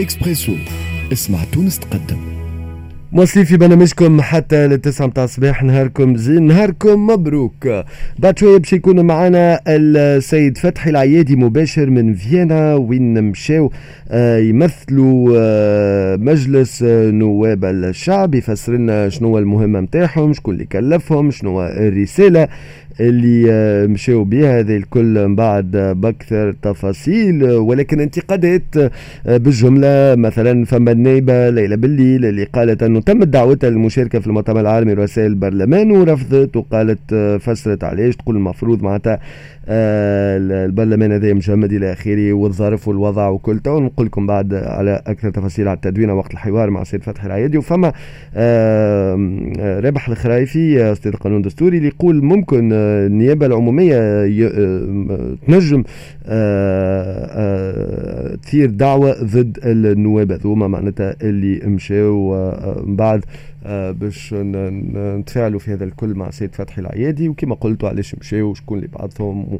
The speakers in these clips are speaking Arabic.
اكسبريسو اسمع تونس تقدم. مواصلين في برنامجكم حتى للتسعة متاع الصباح نهاركم زين نهاركم مبروك. بعد شوية باش يكون معنا السيد فتحي العيادي مباشر من فيينا وين مشاو آه، يمثلوا آه، مجلس نواب الشعب يفسر لنا شنو المهمة متاعهم شكون اللي كلفهم شنو الرسالة. اللي آه، مشاو بها هذه الكل من بعد باكثر تفاصيل. ولكن انتقادات آه، بالجملة مثلا فما النائبه ليلى بالليل اللي قالت أنه تمت دعوتها للمشاركة في المؤتمر العالمي لرؤساء البرلمان ورفضت وقالت آه، فسرت علاش. تقول المفروض معناتها البرلمان هذا مجمد إلى آخره والظرف والوضع وكل تو. نقول لكم بعد على أكثر تفاصيل على التدوين وقت الحوار مع سيد فتحي العيادي. وفما رابح الخرايفي أستاذ القانون الدستوري اللي يقول ممكن النيابة العمومية تنجم آه، آه، تثير دعوة ضد النواب هذوما معناتها اللي مشاو آه، من بعد باش نتفاعلوا في هذا الكل مع سيد فتحي العيادي. وكما قلتوا علاش مشاو وشكون اللي بعثهم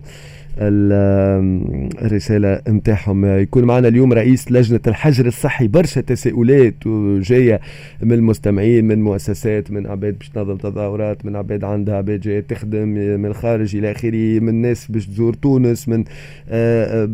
الرسالة نتاعهم يكون معنا اليوم رئيس لجنة الحجر الصحي برشا تساؤلات جاية من المستمعين من مؤسسات من عباد باش تنظم تظاهرات من عباد عندها عباد جاية تخدم من الخارج إلى آخره من ناس باش تزور تونس من آه، آه،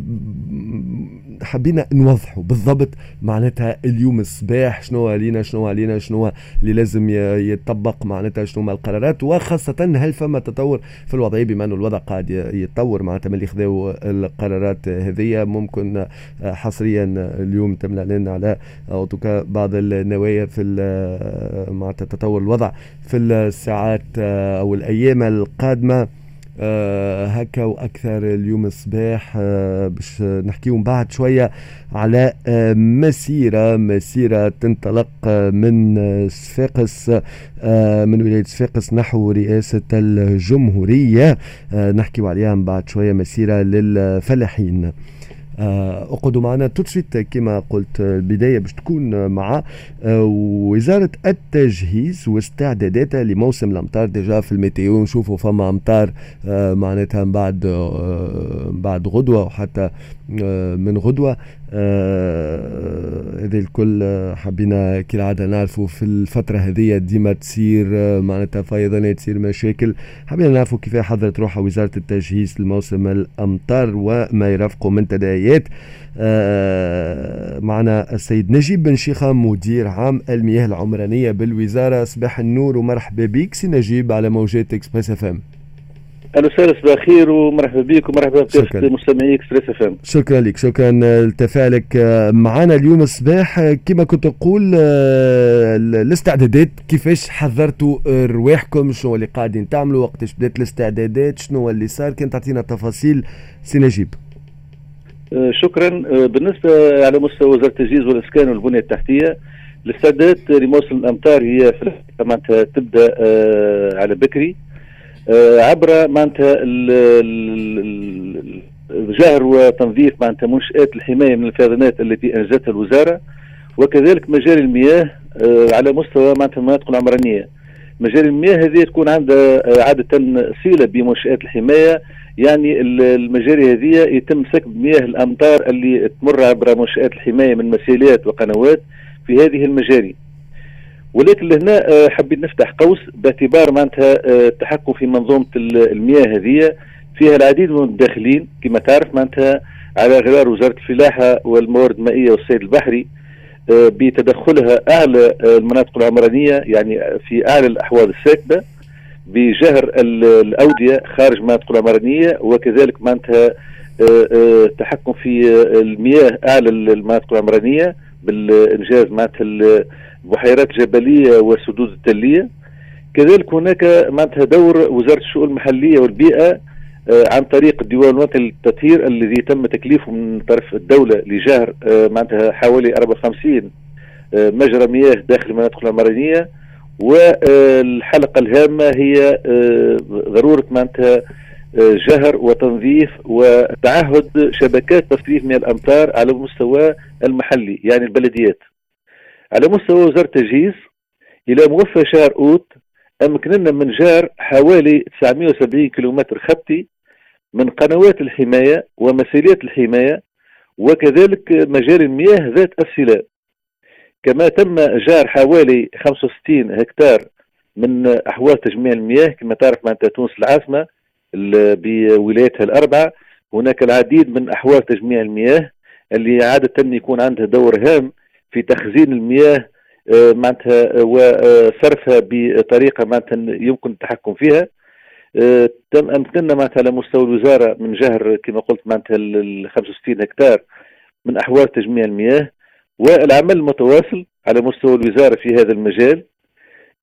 حبينا نوضحوا بالضبط معناتها اليوم الصباح شنو علينا شنو علينا شنو اللي لازم يطبق معناتها شنو القرارات وخاصة هل فما تطور في الوضعية بما أنه الوضع قاعد يتطور معناتها اللي خذاو القرارات هذه. ممكن حصريا اليوم تم الإعلان على اوتوكا بعض النوايا في معناتها تطور الوضع في الساعات أو الأيام القادمة. آه هكا وأكثر اليوم الصباح آه باش نحكيو بعد شوية على آه مسيرة مسيرة تنطلق آه من صفاقس آه من ولاية صفاقس نحو رئاسة الجمهورية. آه نحكيو عليها من بعد شوية مسيرة للفلاحين. آه، اقعدوا معنا توتشيت كما قلت البداية باش تكون مع آه، وزارة التجهيز واستعداداتها لموسم الأمطار. déjà في ال météo نشوفوا فما أمطار آه، معناتها من بعد بعد غدوة وحتى من غدوة. هذه الكل حبينا كالعادة نعرفوا في الفترة هذه ديما تصير معناتها فيضانات تصير مشاكل. حبينا نعرفوا كيف حضرت روحها وزارة التجهيز لموسم الأمطار وما يرافقه من تداعيات. معنا السيد نجيب بن شيخة مدير عام المياه العمرانية بالوزارة. صباح النور ومرحبا بك سي نجيب على موجات Express FM. وسهلا صباح الخير ومرحبا بك ومرحبا بكافه مستمعي Express FM. شكرا لك شكرا لتفاعلك. معنا اليوم الصباح كما كنت نقول الاستعدادات كيفاش حضرتوا رواحكم؟ شنو اللي قاعدين تعملوا؟ وقتاش بدات الاستعدادات؟ شنو اللي صار؟ كان تعطينا تفاصيل. سي نجيب. شكرا. بالنسبة على مستوى وزارة التجهيز والإسكان والبنية التحتية الاستعدادات لموسم الأمطار هي معناتها تبدأ على بكري. عبر معناتها جهر وتنظيف معناتها منشآت الحماية من الفيضانات التي أنجزتها الوزارة. وكذلك مجاري المياه على مستوى معناتها المناطق العمرانية. مجاري المياه هذه تكون عندها عادة صلة بمنشآت الحماية. يعني المجاري هذه يتم سكب مياه الأمطار اللي تمر عبر منشآت الحماية من مسيلات وقنوات في هذه المجاري. ولكن لهنا آه، حبيت نفتح قوس باعتبار معناتها آه، التحكم في منظومة المياه هذه فيها العديد من الداخلين. كما تعرف معناتها على غرار وزارة الفلاحة والموارد المائية والصيد البحري آه، بتدخلها أعلى المناطق العمرانية يعني في أعلى الأحواض الساكبه بجهر الأودية خارج مناطق العمرانية. وكذلك معناتها التحكم في المياه أعلى المناطق العمرانية بالإنجاز معناتها البحيرات الجبليه والسدود التلية. كذلك هناك معناتها دور وزارة الشؤون المحلية والبيئة آه، عن طريق الديوان الوطني للتطهير الذي تم تكليفه من طرف الدولة لجهر معناتها حوالي 54 مجرى مياه داخل المناطق العمرانية. والحلقة الهامة هي آه، ضرورة معناتها آه، جهر وتنظيف وتعهد شبكات تصريف من الأمطار على المستوى المحلي يعني البلديات. على مستوى وزارة التجهيز إلى موفى شهر أوت أمكننا من جار حوالي 970 كيلومتر خطي من قنوات الحماية ومسيليات الحماية وكذلك مجاري المياه ذات السلال كما تم جار حوالي 65 هكتار من احواض تجميع المياه كما تعرف معناتها تونس العاصمة بولايتها الأربعة. هناك العديد من احواض تجميع المياه اللي عادة يكون عندها دور هام في تخزين المياه آه، معناتها وصرفها بطريقة معناتها يمكن التحكم فيها. آه، تم أمكننا معناتها على مستوى الوزارة من جهر كما قلت معناتها ال 65 هكتار من احواض تجميع المياه. والعمل المتواصل على مستوى الوزارة في هذا المجال.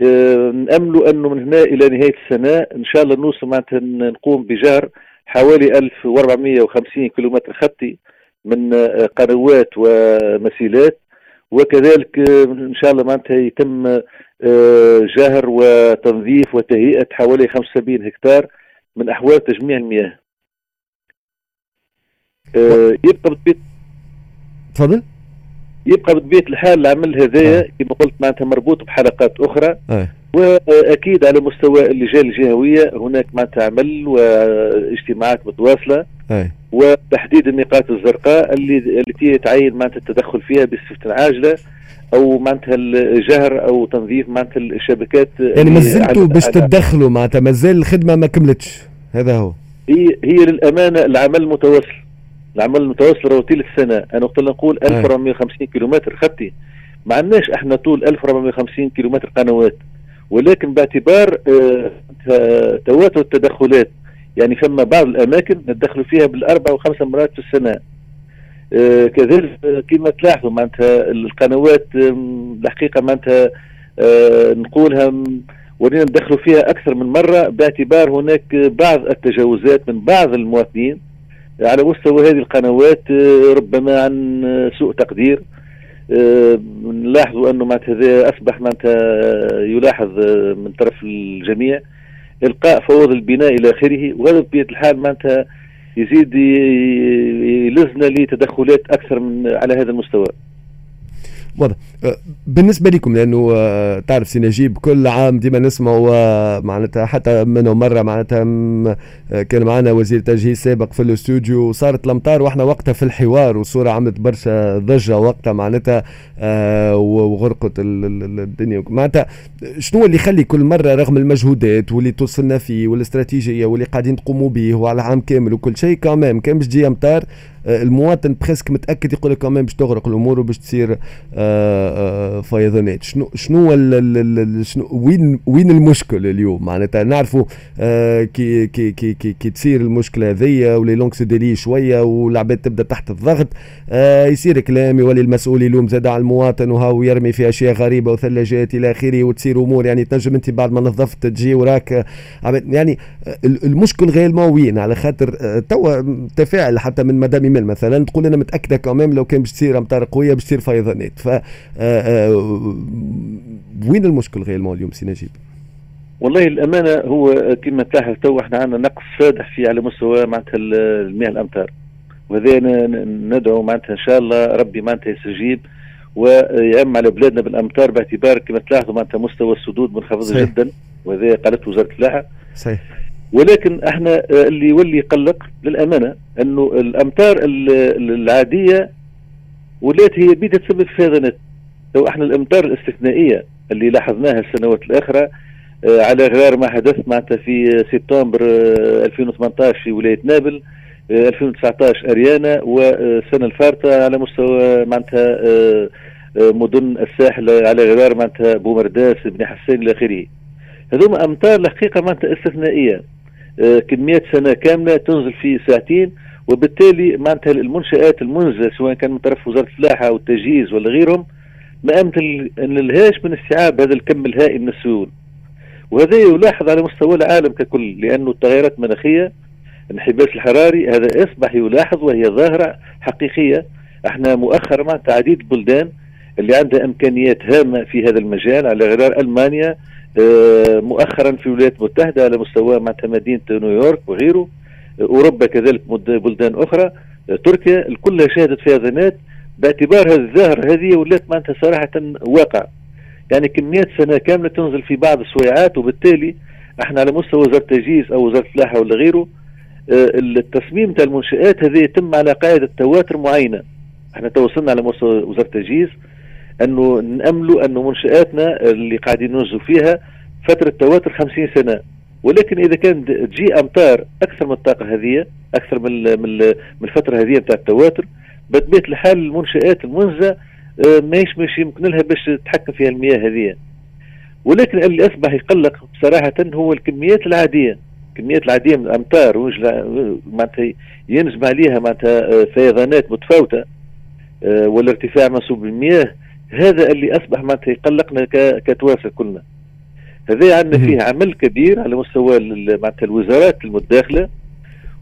آه، نأمل أنه من هنا إلى نهاية السنة إن شاء الله نوصل معناتها نقوم بجهر حوالي 1450 كيلومتر خطي من آه، قنوات ومسيلات. وكذلك آه، إن شاء الله معناتها يتم جهر وتنظيف وتهيئة حوالي 75 هكتار من أحوال تجميع المياه. يبقى بطبيعه تفضل يبقى بطبيعه الحال العمل هذايا آه. كما قلت معناتها مربوط بحلقات أخرى آه. وأكيد على مستوى اللجان الجهوية هناك معناتها عمل واجتماعات متواصلة آه. وتحديد النقاط الزرقاء اللي التي يتعين معناتها التدخل فيها بصفه عاجلة أو معناتها الجهر أو تنظيف معناتها الشبكات يعني ما زلتوا باش تتدخلوا معناتها مازال الخدمة ما كملتش. هذا هو. هي هي للأمانة العمل متواصل. العمل المتواصل روتيل السنة. أنا وقت نقول 1450 كيلومتر. خطي ما عندناش إحنا طول 1450 كيلومتر قنوات. ولكن باعتبار آه تواتر التدخلات. يعني فما بعض الأماكن ندخلوا فيها بالأربع وخمس مرات في السنة. آه كذلك كما تلاحظوا معناتها القنوات الحقيقة معناتها نقولها ولينا ندخلوا فيها أكثر من مرة باعتبار هناك بعض التجاوزات من بعض المواطنين. على مستوى هذه القنوات آه، ربما عن سوء تقدير. آه، نلاحظوا أنه معناتها هذا أصبح معناتها يلاحظ آه، من طرف الجميع. إلقاء فوضى البناء إلى آخره وهذا بطبيعه الحال معناتها يزيد يلزنا لتدخلات أكثر من على هذا المستوى. واضح أه، بالنسبة لكم لأنه أه، تعرف سي نجيب كل عام ديما نسمعوا معناتها حتى منه مرة معناتها كان معنا وزير تجهيز سابق في الاستوديو وصارت الأمطار وإحنا وقتها في الحوار وصورة عملت برشا ضجة وقتها معناتها وغرقت الدنيا. معناتها شنو اللي يخلي كل مرة رغم المجهودات واللي توصلنا فيه والاستراتيجية واللي قاعدين تقوموا به وعلى عام كامل وكل شيء كمان كان باش تجي أمطار المواطن بريسك متأكد يقول لك كمان باش تغرق الأمور وباش تصير آه، آه، فيضانات. شنو شنو شنو وين وين المشكل اليوم؟ معناتها نعرفوا آه، كي كي كي كي, كي تصير المشكلة هذيا ولي لونغ ديلي شوية والعباد تبدأ تحت الضغط يصير كلام يولي المسؤول يلوم زاد على المواطن وهو يرمي في أشياء غريبة وثلاجات إلى آخره وتصير أمور يعني تنجم أنت بعد ما نظفت تجي وراك يعني المشكل غير وين على خاطر توا تفاعل حتى من مدام مثلا تقول أنا متأكدة كمان لو كان باش تصير أمطار قوية باش تصير فيضانات. ف آه، آه، وين المشكل غير اليوم سي نجيب؟ والله الأمانة هو كما تلاحظ تو إحنا عندنا نقص فادح في على مستوى معناتها المياه الأمطار. وهذا ندعو معناتها إن شاء الله ربي معناتها يستجيب ويعم على بلادنا بالأمطار باعتبار كما تلاحظوا معناتها مستوى السدود منخفض جدا. وهذا قالت وزارة الفلاحه صحيح. ولكن إحنا اللي يولي يقلق للأمانة إنه الأمطار العادية ولات هي بيدها تسبب فيضانات. لو إحنا الامطار الاستثنائية اللي لاحظناها السنوات الأخرى آه، على غرار ما حدث معناتها في سبتمبر 2018 في ولاية نابل 2019 آه، أريانا والسنة الفارطة على مستوى معناتها آه، مدن الساحل على غرار معناتها بومرداس بن حسين إلى آخره. هذوما أمطار الحقيقة معناتها استثنائية. كميات سنة كاملة تنزل في ساعتين وبالتالي معناتها المنشآت المنزلة سواء كان من طرف وزارة الفلاحة أو التجهيز ولا غيرهم ما أمثل لهاش من استيعاب هذا الكم الهائل من السيول. وهذا يلاحظ على مستوى العالم ككل لأنه التغيرات المناخية الانحباس الحراري هذا أصبح يلاحظ وهي ظاهرة حقيقية. إحنا مؤخرا مع تعديد البلدان اللي عندها إمكانيات هامة في هذا المجال على غرار ألمانيا آه، مؤخرا في الولايات المتحده على مستوى معناتها مدينة نيويورك وغيره. أوروبا كذلك بلدان أخرى. تركيا الكل شهدت فيضانات باعتبار هذه الظاهرة هذه ولات معناتها صراحة واقع. يعني كميات سنة كاملة تنزل في بعض السويعات وبالتالي إحنا على مستوى وزارة التجهيز أو وزارة الفلاحة ولا غيره التصميم تاع المنشآت هذه يتم على قاعدة تواتر معينة. إحنا توصلنا على مستوى وزارة التجهيز أنه نأملوا أنه منشآتنا اللي قاعدين ننجزوا فيها فترة تواتر 50 سنة. ولكن إذا كان تجي أمطار أكثر من الطاقة هذه أكثر من من الفترة هذه بتاع التواتر بطبيعة الحال المنشآت المنزة آه، ماهيش مش يمكن لها باش تتحكم فيها المياه هذه ولكن اللي أصبح يقلق بصراحة هو الكميات العادية. الكميات العادية من الأمطار معناتها ينجم عليها معناتها آه، فيضانات متفاوتة آه، ولا ارتفاع منسوب المياه هذا اللي أصبح معناتها يقلقنا كتواسع كلنا. هذا عندنا فيه عمل كبير على مستوى معناتها الوزارات المتداخله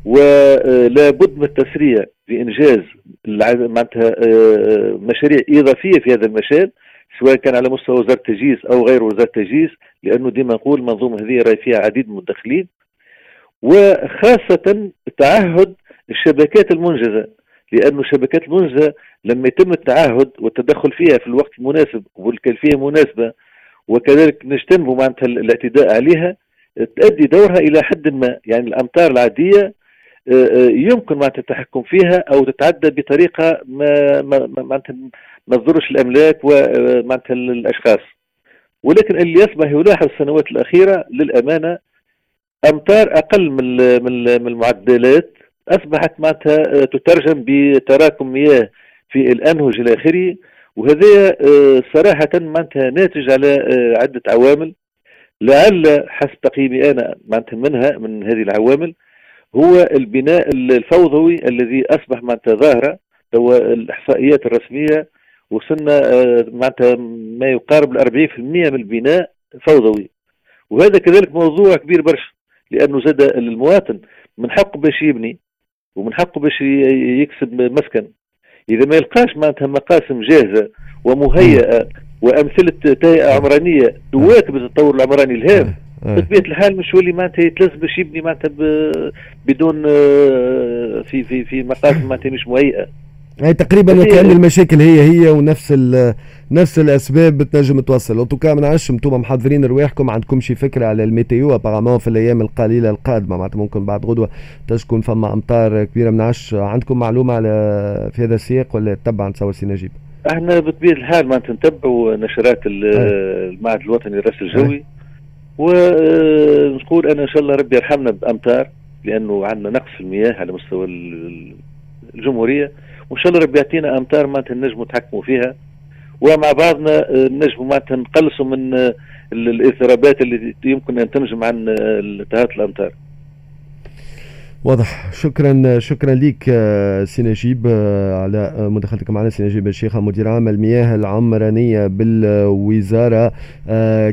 ولا بد من التسريع في انجاز معناتها آه، مشاريع إضافية في هذا المجال سواء كان على مستوى وزارة التجهيز أو غير وزارة التجهيز لأنه ديما نقول المنظومة هذه راهي فيها عديد من المدخلين وخاصة تعهد الشبكات المنجزة لأن الشبكات المنجزة لما يتم التعهد والتدخل فيها في الوقت المناسب والكيفية مناسبة وكذلك نجتنب معناتها الاعتداء عليها تؤدي دورها إلى حد ما يعني الأمطار العادية آه، آه، يمكن معناتها التحكم فيها أو تتعدى بطريقة ما معناتها ما تضرش الأملاك ومعناتها الأشخاص. ولكن اللي يصبح يلاحظ السنوات الأخيرة للأمانة أمطار أقل من من المعدلات. أصبحت معناتها آه، تترجم بتراكم مياه في الأنهج إلى اخره وهذا آه، صراحة معناتها ناتج على آه، عدة عوامل. لعل حسب تقييمي أنا معناتها منها من هذه العوامل هو البناء الفوضوي الذي أصبح معناتها ظاهرة هو الإحصائيات الرسمية وصلنا معناتها ما يقارب ال 40% من البناء فوضوي. وهذا كذلك موضوع كبير برشا لأنه زاد المواطن من حقه باش يبني ومن حقه باش يكسب مسكن. إذا ما يلقاش معناتها مقاسم جاهزة ومهيئة وأمثلة تهيئة عمرانية تواكب التطور العمراني الهام. بطبيعه الحال مش ولي معناتها يتلز باش يبني معناتها بدون آه، في في في مقاسم معناتها مش مهيئة. هي تقريبا وكأن المشاكل هي هي ونفس نفس الأسباب بتنجم توصل. en tout cas ما نعرفش أنتم محضرين رواحكم عندكم شي فكرة على ال météo؟ apparemment في الأيام القليلة القادمة معناتها ممكن بعد غدوة تكون فما أمطار كبيرة ما نعرفش عندكم معلومة على في هذا السياق ولا تبع نتصور سي نجيب؟ إحنا بطبيعة الحال معناتها نتبعوا نشرات المعهد الوطني للرصد الجوي. ونقول أنا إن شاء الله ربي يرحمنا بامطار لأنه عندنا نقص في المياه على مستوى الجمهورية وإن شاء الله ربي يعطينا امطار معناتها نجموا نتحكموا فيها ومع بعضنا نجموا معناتها نقلصوا من الإضطرابات اللي يمكن أن تنجم عن تهاطل الامطار. واضح. شكرا شكرا لك سي نجيب على مداخلتك معنا. سي نجيب الشيخة مدير عام المياه العمرانية بالوزارة.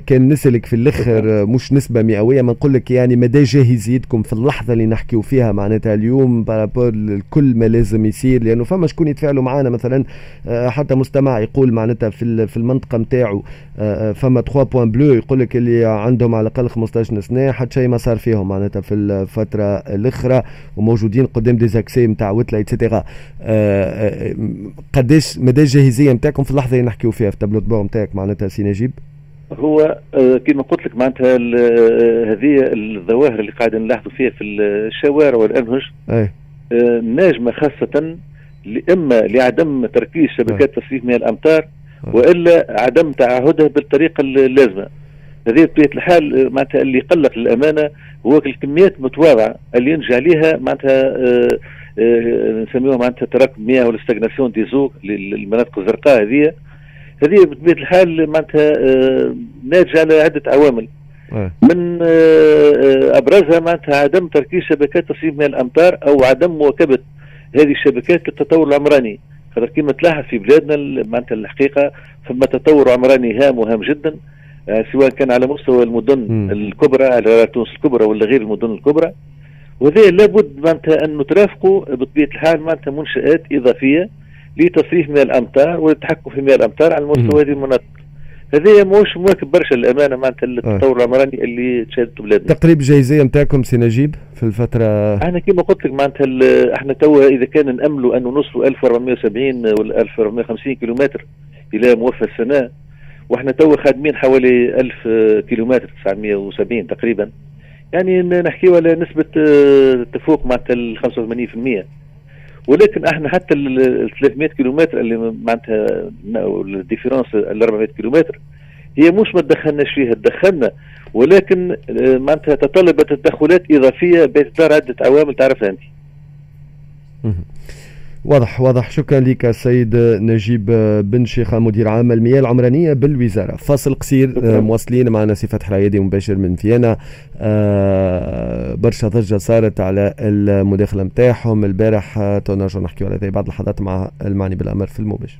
كان نسألك في الأخر مش نسبة مئوية ما نقول لك يعني مدى جاهزيتكم في اللحظة اللي نحكيو فيها معناتها اليوم par rapport كل ما لازم يصير. لأنه فما شكون يتفاعلوا معنا مثلا حتى مستمع يقول معناتها في في المنطقة نتاعو فما 3 points bleus يقول لك اللي عندهم على الأقل 15 سنه حتى شيء ما صار فيهم معناتها في الفترة الأخرى. وموجودين قدام des accès نتاع أوتلة et cetera قداش مدى الجاهزية نتاعكم في اللحظة اللي نحكيو فيها في ال tableau de bord نتاعك معناتها سي نجيب؟ هو آه، كما قلت لك معناتها آه، هذه الظواهر اللي قاعدين نلاحظوا فيها في الشوارع والأنهج. آه، ناجمة خاصة اما لعدم تركيز شبكات تصريف مياه الأمطار وإلا عدم تعهدها بالطريقة اللازمة. هذه بطبيعه الحال معناتها اللي قلق للأمانة هو الكميات المتواضعة اللي ينجي عليها معناتها آه، آه، نسميوها معناتها تراكم مياه والاستغناسيون دي زو للمناطق الزرقاء هذه. هذه بطبيعة الحال معناتها آه، ناتجة على عدة عوامل. من أبرزها معناتها عدم تركيز شبكات تصريف مياه الأمطار أو عدم مواكبة هذه الشبكات للتطور العمراني. خاطر كما تلاحظ في بلادنا معناتها الحقيقة ثم تطور عمراني هام وهام جدا. آه، سواء كان على مستوى المدن م. الكبرى على تونس الكبرى ولا غير المدن الكبرى. وهذا لابد معناتها أن نترافقوا بطبيعة الحال معناتها منشآت إضافية لتصريف مياه الامطار والتحكم في مياه الامطار على مستوى هذه المناطق. هذه مش مواكب برشا الامانه معناتها التطور آه. العمراني اللي تشاهدته بلادنا. تقريب جاهزية نتاعكم سي نجيب في الفترة؟ إحنا كما قلت لك معناتها إحنا توا إذا كان نأملوا أنه نوصلوا 1470 ولا 1450 كيلومتر إلى موفى السنة وإحنا تو خادمين حوالي 1000 كيلومتر 970 تقريبا. يعني نحكيو على نسبة آه، تفوق معناتها ال 85% ولكن إحنا حتى ال 300 كيلومتر اللي معناتها ال différence ال 400 كيلومتر هي مش ما تدخلناش فيها. تدخلنا ولكن آه، معناتها تطلبت تدخلات إضافية باعتبار عدة عوامل تعرفها أنت. واضح واضح. شكرا لك السيد نجيب بن شيخة مدير عام المياه العمرانية بالوزارة. فاصل قصير. شكرا. مواصلين معنا سي فتح العيادي مباشر من فيينا. آه برشا ضجة صارت على المداخلة نتاعهم البارح تو نرجع نحكيو على بعض اللحظات مع المعني بالأمر في المباشر.